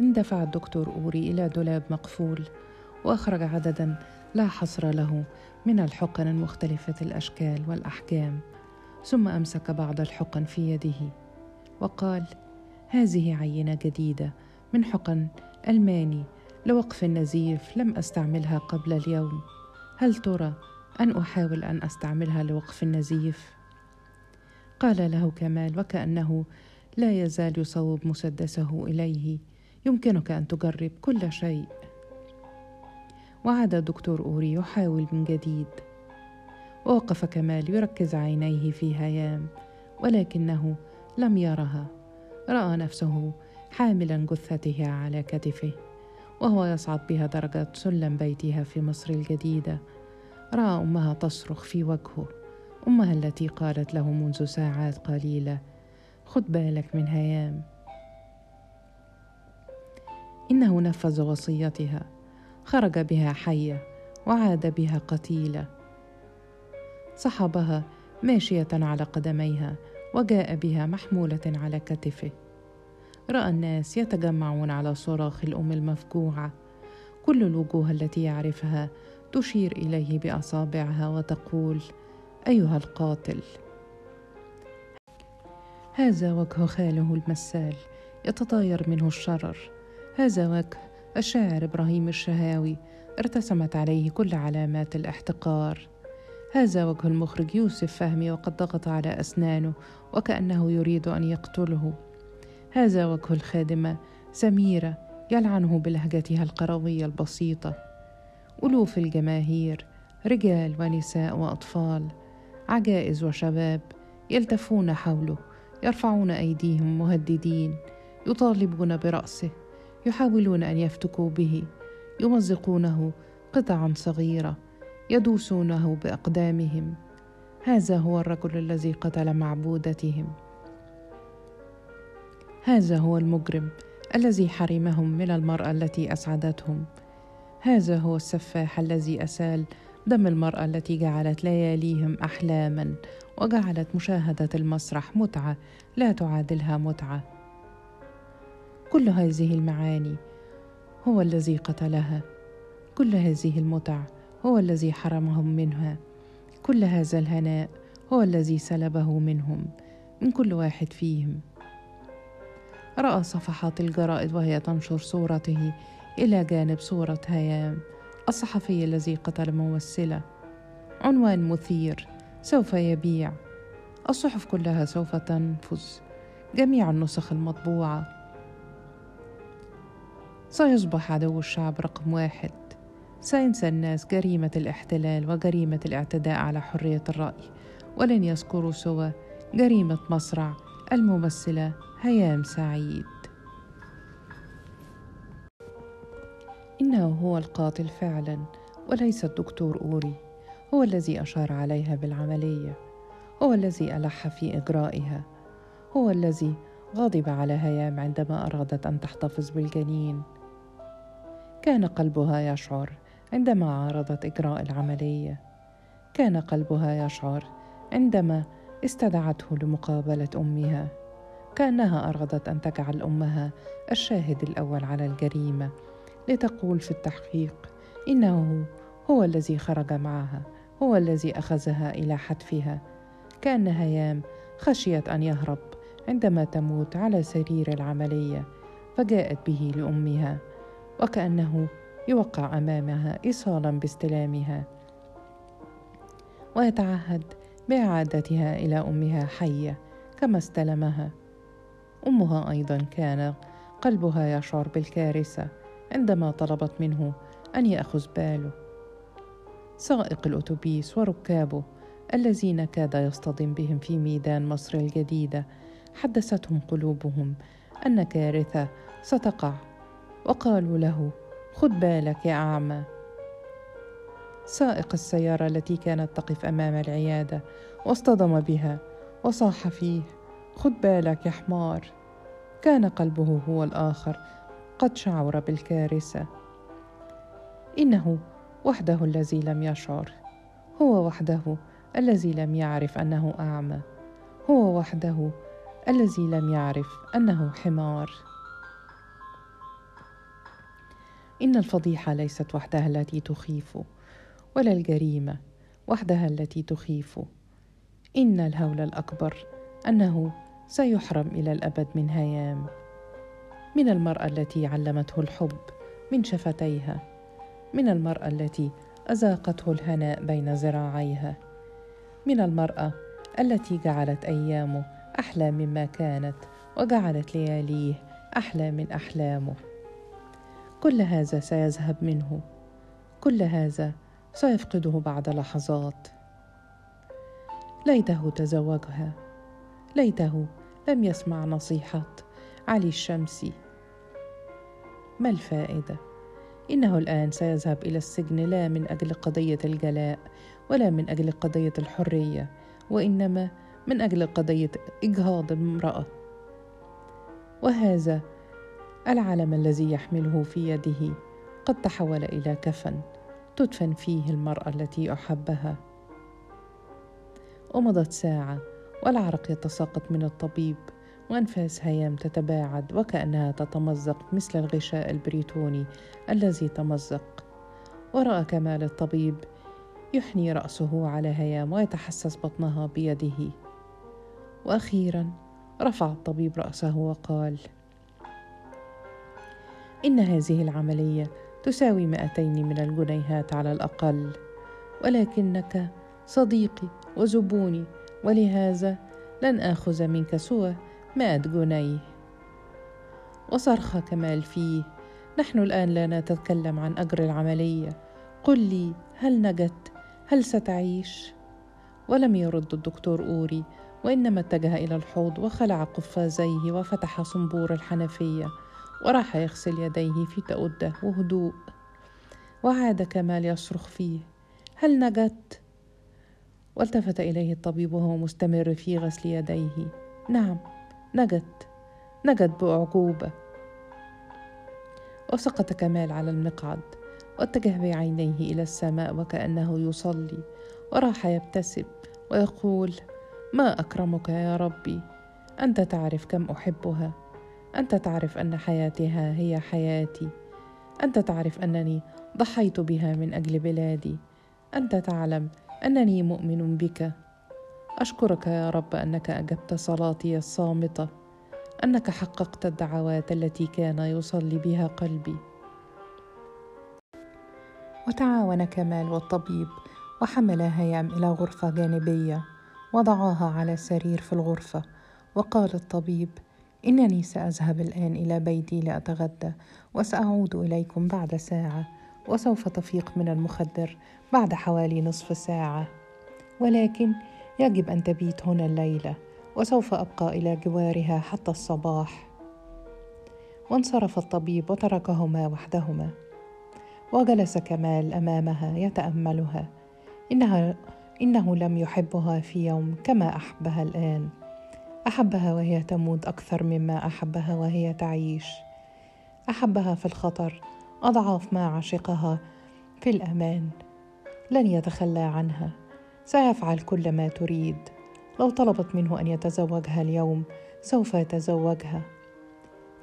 اندفع الدكتور أوري إلى دولاب مقفول وأخرج عددا لا حصر له من الحقن المختلفة الأشكال والأحجام ثم أمسك بعض الحقن في يده وقال هذه عينة جديدة من حقن ألماني لوقف النزيف لم أستعملها قبل اليوم هل ترى أن أحاول أن أستعملها لوقف النزيف؟ قال له كمال وكأنه لا يزال يصوب مسدسه إليه يمكنك أن تجرب كل شيء. وعاد الدكتور أوري يحاول من جديد. ووقف كمال يركز عينيه في هيام ولكنه لم يرها. رأى نفسه حاملا جثتها على كتفه وهو يصعد بها درجة سلم بيتها في مصر الجديدة. رأى أمها تصرخ في وجهه. أمها التي قالت له منذ ساعات قليلة خد بالك من هيام إنه نفذ وصيتها. خرج بها حية وعاد بها قتيلة. صحبها ماشية على قدميها وجاء بها محمولة على كتفه. رأى الناس يتجمعون على صراخ الأم المفجوعة. كل الوجوه التي يعرفها تشير إليه بأصابعها وتقول أيها القاتل. هذا وجه خاله المسال يتطاير منه الشرر. هذا وجه الشاعر إبراهيم الشهاوي ارتسمت عليه كل علامات الاحتقار. هذا وجه المخرج يوسف فهمي وقد ضغط على أسنانه وكأنه يريد أن يقتله. هذا وجه الخادمة سميرة يلعنه بلهجتها القروية البسيطة. ألوف الجماهير رجال ونساء وأطفال عجائز وشباب يلتفون حوله يرفعون أيديهم مهددين يطالبون برأسه. يحاولون أن يفتكوا به يمزقونه قطعا صغيرة يدوسونه بأقدامهم. هذا هو الرجل الذي قتل معبودتهم. هذا هو المجرم الذي حرمهم من المرأة التي أسعدتهم. هذا هو السفاح الذي أسال دم المرأة التي جعلت لياليهم احلاما وجعلت مشاهدة المسرح متعة لا تعادلها متعة. كل هذه المعاني هو الذي قتلها. كل هذه المتع هو الذي حرمهم منها. كل هذا الهناء هو الذي سلبه منهم من كل واحد فيهم. رأى صفحات الجرائد وهي تنشر صورته إلى جانب صورة هيام الصحفي الذي قتل ممثلة. عنوان مثير سوف يبيع. الصحف كلها سوف تنفذ. جميع النسخ المطبوعة. سيصبح عدو الشعب رقم واحد. سينسى الناس جريمة الاحتلال وجريمة الاعتداء على حرية الرأي ولن يذكروا سوى جريمة مصرع الممثلة هيام سعيد. إنه هو القاتل فعلا وليس الدكتور أوري. هو الذي أشار عليها بالعملية. هو الذي ألح في إجرائها. هو الذي غضب على هيام عندما أرادت أن تحتفظ بالجنين. كان قلبها يشعر عندما عارضت إجراء العملية. كان قلبها يشعر عندما استدعته لمقابلة أمها. كأنها ارادت أن تجعل أمها الشاهد الأول على الجريمة. لتقول في التحقيق إنه هو الذي خرج معها هو الذي أخذها إلى حتفها. كأن هيام خشيت أن يهرب عندما تموت على سرير العملية فجاءت به لأمها. وكأنه يوقع أمامها ايصالا باستلامها. ويتعهد باعادتها إلى أمها حية كما استلمها. أمها أيضا كان قلبها يشعر بالكارثة عندما طلبت منه أن يأخذ باله. سائق الأتوبيس وركابه الذين كاد يصطدم بهم في ميدان مصر الجديدة حدثتهم قلوبهم أن كارثة ستقع وقالوا له خذ بالك يا أعمى. سائق السيارة التي كانت تقف أمام العيادة واصطدم بها وصاح فيه خذ بالك يا حمار. كان قلبه هو الآخر قد شعر بالكارثة. إنه وحده الذي لم يشعر هو وحده الذي لم يعرف أنه أعمى هو وحده الذي لم يعرف أنه حمار. إن الفضيحة ليست وحدها التي تخيف ولا الجريمة وحدها التي تخيف. إن الهول الأكبر أنه سيحرم إلى الأبد من هيام من المرأة التي علمته الحب من شفتيها من المرأة التي أذاقته الهناء بين ذراعيها من المرأة التي جعلت أيامه أحلى مما كانت وجعلت لياليه أحلى من أحلامه. كل هذا سيذهب منه. كل هذا سيفقده بعد لحظات. ليته تزوجها. ليته لم يسمع نصيحة علي الشمسي. ما الفائدة؟ إنه الآن سيذهب إلى السجن لا من أجل قضية الجلاء ولا من أجل قضية الحرية وإنما من أجل قضية إجهاض امرأة. وهذا العلم الذي يحمله في يده قد تحول إلى كفن تدفن فيه المرأة التي أحبها. ومضت ساعة والعرق يتساقط من الطبيب وأنفاس هيام تتباعد وكأنها تتمزق مثل الغشاء البريتوني الذي تمزق. ورأى كمال الطبيب يحني رأسه على هيام ويتحسس بطنها بيده. وأخيرا رفع الطبيب رأسه وقال إن هذه العملية تساوي مائتين من الجنيهات على الأقل. ولكنك صديقي وزبوني ولهذا لن آخذ منك سوى مائه جنيه. وصرخ كمال فيه نحن الآن لا نتكلم عن أجر العملية. قل لي هل نجت؟ هل ستعيش؟ ولم يرد الدكتور أوري وإنما اتجه إلى الحوض وخلع قفازيه وفتح صنبور الحنفية. وراح يغسل يديه في تأدة وهدوء. وعاد كمال يصرخ فيه. هل نجت؟ والتفت إليه الطبيب وهو مستمر في غسل يديه. نعم نجت. نجت باعجوبه وسقط كمال على المقعد. واتجه بعينيه إلى السماء وكأنه يصلي. وراح يبتسم ويقول ما أكرمك يا ربي؟ أنت تعرف كم أحبها. أنت تعرف أن حياتها هي حياتي. أنت تعرف أنني ضحيت بها من أجل بلادي. أنت تعلم أنني مؤمن بك. أشكرك يا رب أنك أجبت صلاتي الصامتة. أنك حققت الدعوات التي كان يصلي بها قلبي. وتعاون كمال والطبيب وحمل هيام إلى غرفة جانبية. وضعاها على سرير في الغرفة. وقال الطبيب إنني سأذهب الآن إلى بيتي لأتغدى وسأعود إليكم بعد ساعة وسوف تفيق من المخدر بعد حوالي نصف ساعة. ولكن يجب أن تبيت هنا الليلة وسوف أبقى إلى جوارها حتى الصباح. وانصرف الطبيب وتركهما وحدهما. وجلس كمال أمامها يتأملها. انها إنه لم يحبها في يوم كما أحبها الآن. أحبها وهي تموت أكثر مما أحبها وهي تعيش. أحبها في الخطر أضعاف ما عشقها في الأمان. لن يتخلى عنها. سيفعل كل ما تريد. لو طلبت منه أن يتزوجها اليوم سوف يتزوجها.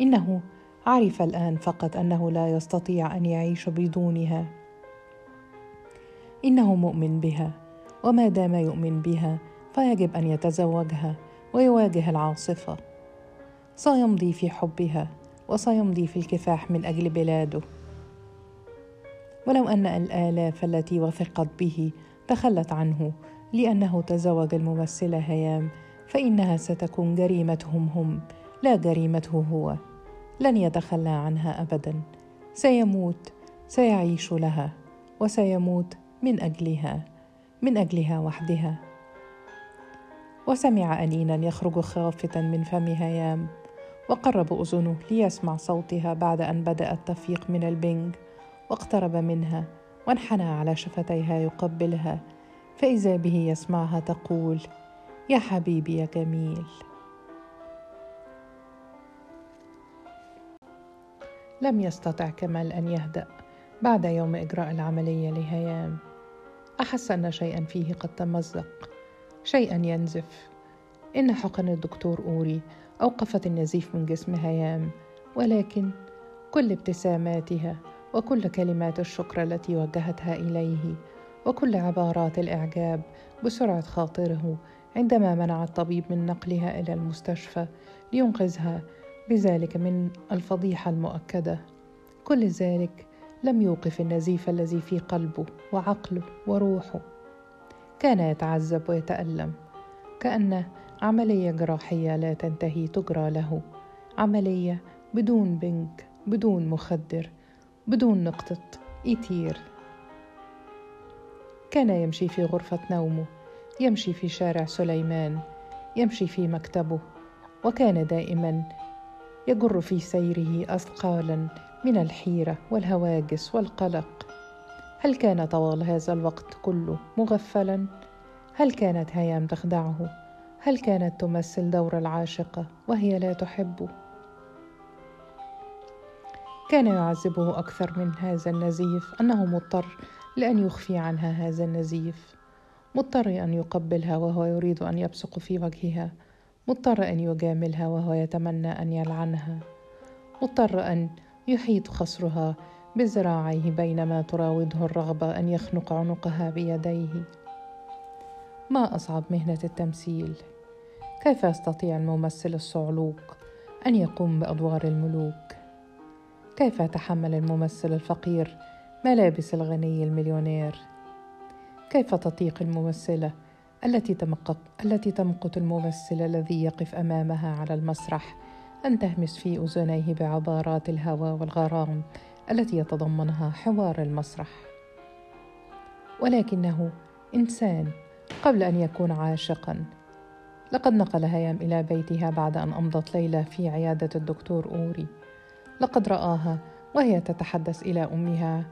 إنه عرف الآن فقط أنه لا يستطيع أن يعيش بدونها. إنه مؤمن بها وما دام يؤمن بها فيجب أن يتزوجها. ويواجه العاصفة. سيمضي في حبها وسيمضي في الكفاح من أجل بلاده. ولو أن الآلاف التي وثقت به تخلت عنه لأنه تزوج الممثله هيام فإنها ستكون جريمتهم هم لا جريمته هو. لن يتخلى عنها ابدا. سيموت سيعيش لها وسيموت من أجلها من أجلها وحدها. وسمع أنينا يخرج خافتا من فم هيام وقرب أذنه ليسمع صوتها بعد أن بدأ التفيق من البنج واقترب منها وانحنى على شفتيها يقبلها فإذا به يسمعها تقول يا حبيبي يا جميل. لم يستطع كمال أن يهدأ بعد يوم إجراء العملية لهيام أحس أن شيئا فيه قد تمزق. شيئا ينزف. إن حقن الدكتور أوري أوقفت النزيف من جسم هيام ولكن كل ابتساماتها وكل كلمات الشكر التي وجهتها إليه وكل عبارات الإعجاب بسرعة خاطره عندما منع الطبيب من نقلها إلى المستشفى لينقذها بذلك من الفضيحة المؤكدة. كل ذلك لم يوقف النزيف الذي في قلبه وعقله وروحه. كان يتعذب ويتألم. كان عملية جراحية لا تنتهي تجرى له. عملية بدون بنك بدون مخدر بدون نقطة ايتير كان يمشي في غرفة نومه يمشي في شارع سليمان يمشي في مكتبه وكان دائما يجر في سيره اثقالا من الحيرة والهواجس والقلق. هل كان طوال هذا الوقت كله مغفلا؟ هل كانت هيام تخدعه؟ هل كانت تمثل دور العاشقه وهي لا تحبه كان يعذبه أكثر من هذا النزيف أنه مضطر لأن يخفي عنها هذا النزيف. مضطر أن يقبلها وهو يريد أن يبصق في وجهها. مضطر أن يجاملها وهو يتمنى أن يلعنها. مضطر أن يحيط خصرها بذراعيه بينما تراوده الرغبة أن يخنق عنقها بيديه. ما أصعب مهنة التمثيل؟ كيف يستطيع الممثل الصعلوك أن يقوم بأدوار الملوك؟ كيف يتحمل الممثل الفقير ملابس الغني المليونير؟ كيف تطيق الممثلة التي تمقت التي تمقت الممثل الذي يقف أمامها على المسرح أن تهمس في أذنيه بعبارات الهوى والغرام التي يتضمنها حوار المسرح. ولكنه إنسان قبل أن يكون عاشقا. لقد نقل هيام إلى بيتها بعد أن أمضت ليلة في عيادة الدكتور أوري. لقد رآها وهي تتحدث إلى أمها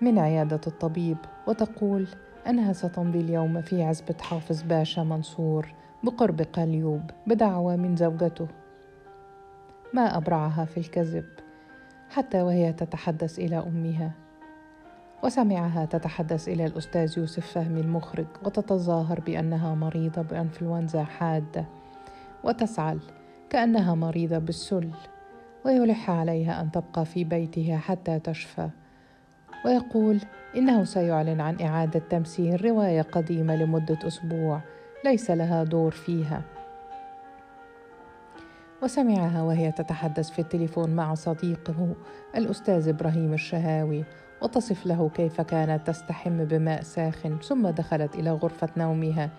من عيادة الطبيب وتقول انها ستمضي اليوم في عزبة حافظ باشا منصور بقرب قليوب بدعوى من زوجته. ما أبرعها في الكذب. حتى وهي تتحدث إلى امها وسمعها تتحدث إلى الأستاذ يوسف فهمي المخرج وتتظاهر بأنها مريضة بإنفلونزا حاده وتسعل كأنها مريضة بالسل ويلح عليها أن تبقى في بيتها حتى تشفى. ويقول إنه سيعلن عن إعادة تمثيل رواية قديمة لمدة أسبوع ليس لها دور فيها. وسمعها وهي تتحدث في التليفون مع صديقه الأستاذ إبراهيم الشهاوي. وتصف له كيف كانت تستحم بماء ساخن ثم دخلت إلى غرفة نومها.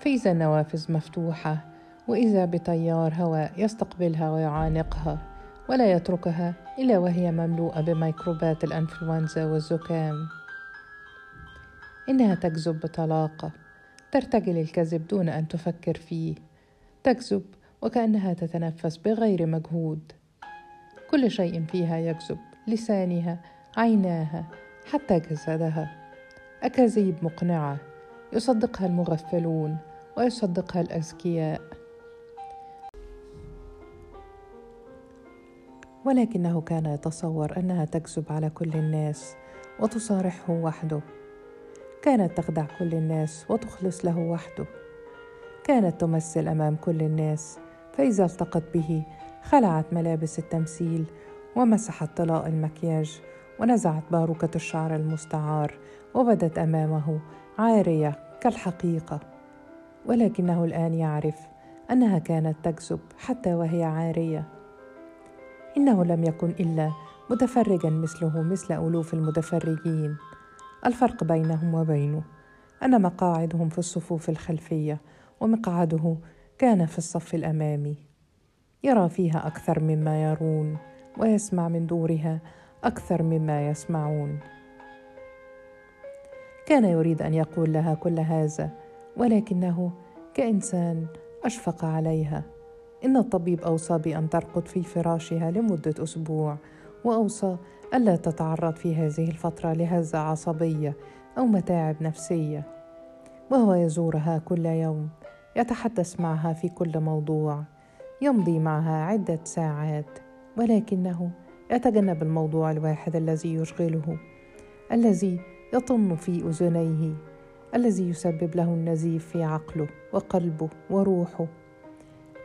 فاذا النوافذ مفتوحة وإذا بتيار هواء يستقبلها ويعانقها ولا يتركها إلا وهي مملوءة بميكروبات الإنفلونزا والزكام. إنها تكذب بطلاقة ترتجل الكذب دون أن تفكر فيه. تكذب وكأنها تتنفس بغير مجهود. كل شيء فيها يكذب لسانها عيناها حتى جسدها. أكاذيب مقنعة يصدقها المغفلون ويصدقها الأذكياء. ولكنه كان يتصور أنها تكذب على كل الناس وتصارحه وحده. كانت تخدع كل الناس وتخلص له وحده. كانت تمثل أمام كل الناس فإذا التقت به خلعت ملابس التمثيل ومسحت طلاء المكياج ونزعت باروكة الشعر المستعار وبدت أمامه عارية كالحقيقة. ولكنه الآن يعرف أنها كانت تكذب حتى وهي عارية. إنه لم يكن إلا متفرجا مثله مثل ألوف المتفرجين. الفرق بينهم وبينه أن مقاعدهم في الصفوف الخلفية ومقعده كان في الصف الأمامي. يرى فيها أكثر مما يرون ويسمع من دورها أكثر مما يسمعون. كان يريد أن يقول لها كل هذا ولكنه كإنسان أشفق عليها. إن الطبيب أوصى بأن ترقد في فراشها لمدة أسبوع وأوصى ألا تتعرض في هذه الفترة لهزة عصبية أو متاعب نفسية وهو يزورها كل يوم. يتحدث معها في كل موضوع يمضي معها عدة ساعات ولكنه يتجنب الموضوع الواحد الذي يشغله الذي يطن في أذنيه الذي يسبب له النزيف في عقله وقلبه وروحه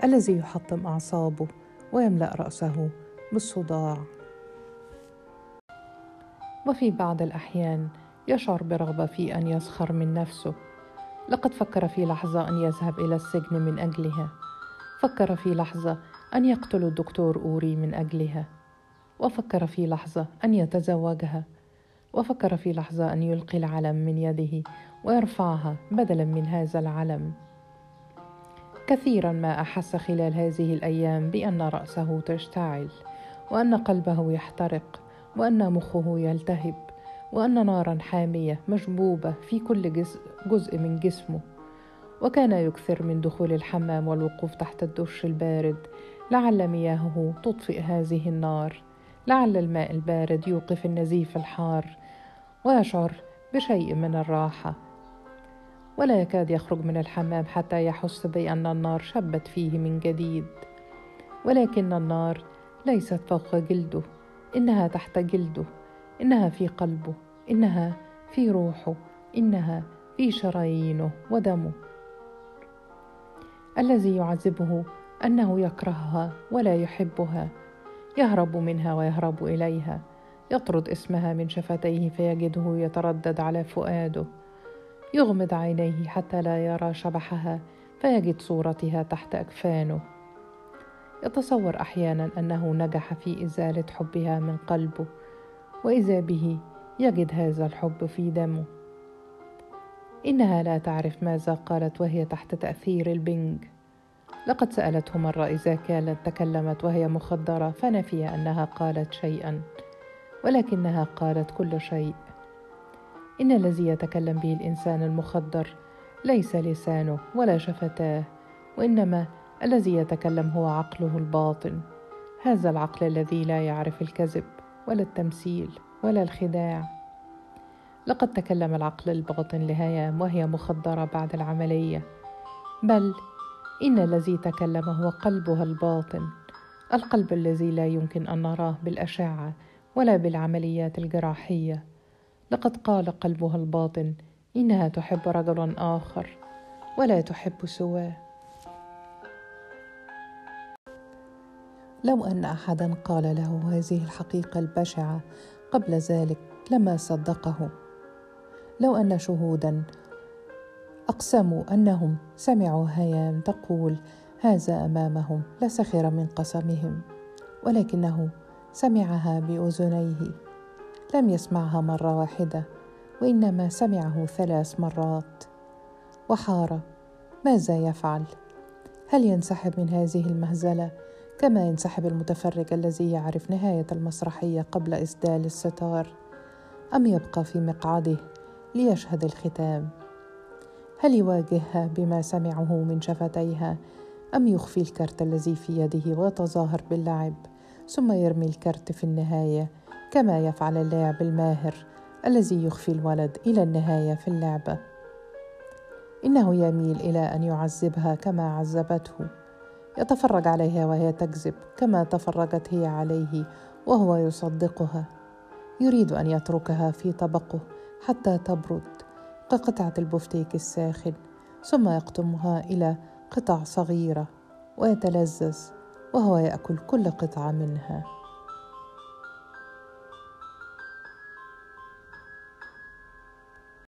الذي يحطم أعصابه ويملأ رأسه بالصداع. وفي بعض الأحيان يشعر برغبة في أن يسخر من نفسه. لقد فكر في لحظة أن يذهب إلى السجن من أجلها. فكر في لحظة أن يقتل الدكتور أوري من أجلها. وفكر في لحظة أن يتزوجها. وفكر في لحظة أن يلقي العلم من يده ويرفعها بدلا من هذا العلم. كثيرا ما أحس خلال هذه الأيام بأن رأسه تشتعل وأن قلبه يحترق وأن مخه يلتهب. وأن نارا حامية مشبوبة في كل جزء من جسمه وكان يكثر من دخول الحمام والوقوف تحت الدش البارد. لعل مياهه تطفئ هذه النار. لعل الماء البارد يوقف النزيف الحار ويشعر بشيء من الراحة. ولا يكاد يخرج من الحمام حتى يحس بأن النار شبت فيه من جديد. ولكن النار ليست فوق جلده إنها تحت جلده. إنها في قلبه إنها في روحه إنها في شرايينه ودمه. الذي يعذبه أنه يكرهها ولا يحبها. يهرب منها ويهرب إليها. يطرد اسمها من شفتيه فيجده يتردد على فؤاده. يغمض عينيه حتى لا يرى شبحها فيجد صورتها تحت أكفانه. يتصور أحيانا أنه نجح في إزالة حبها من قلبه. وإذا به يجد هذا الحب في دمه. إنها لا تعرف ماذا قالت وهي تحت تأثير البنج. لقد سالته مره اذا كانت تكلمت وهي مخدرة فنفي أنها قالت شيئا ولكنها قالت كل شيء. إن الذي يتكلم به الإنسان المخدر ليس لسانه ولا شفتاه وإنما الذي يتكلم هو عقله الباطن. هذا العقل الذي لا يعرف الكذب. ولا التمثيل ولا الخداع. لقد تكلم العقل الباطن لهيام وهي مخدرة بعد العملية. بل إن الذي تكلم هو قلبها الباطن القلب الذي لا يمكن أن نراه بالأشعة ولا بالعمليات الجراحية. لقد قال قلبها الباطن إنها تحب رجلا آخر ولا تحب سواه. لو أن احدا قال له هذه الحقيقة البشعة قبل ذلك لما صدقه. لو أن شهودا أقسموا أنهم سمعوا هيام تقول هذا أمامهم لسخر من قسمهم ولكنه سمعها بأذنيه. لم يسمعها مرة واحدة وإنما سمعه ثلاث مرات. وحار ماذا يفعل؟ هل ينسحب من هذه المهزلة؟ كما ينسحب المتفرج الذي يعرف نهاية المسرحية قبل اسدال الستار أم يبقى في مقعده ليشهد الختام؟ هل يواجهها بما سمعه من شفتيها؟ أم يخفي الكرت الذي في يده ويتظاهر باللعب؟ ثم يرمي الكرت في النهاية كما يفعل اللاعب الماهر الذي يخفي الولد إلى النهاية في اللعبة. إنه يميل إلى أن يعذبها كما عذبته. يتفرج عليها وهي تكذب كما تفرجت هي عليه وهو يصدقها. يريد أن يتركها في طبقه حتى تبرد كقطعة البفتيك الساخن ثم يقطمها إلى قطع صغيرة ويتلذذ وهو يأكل كل قطعة منها.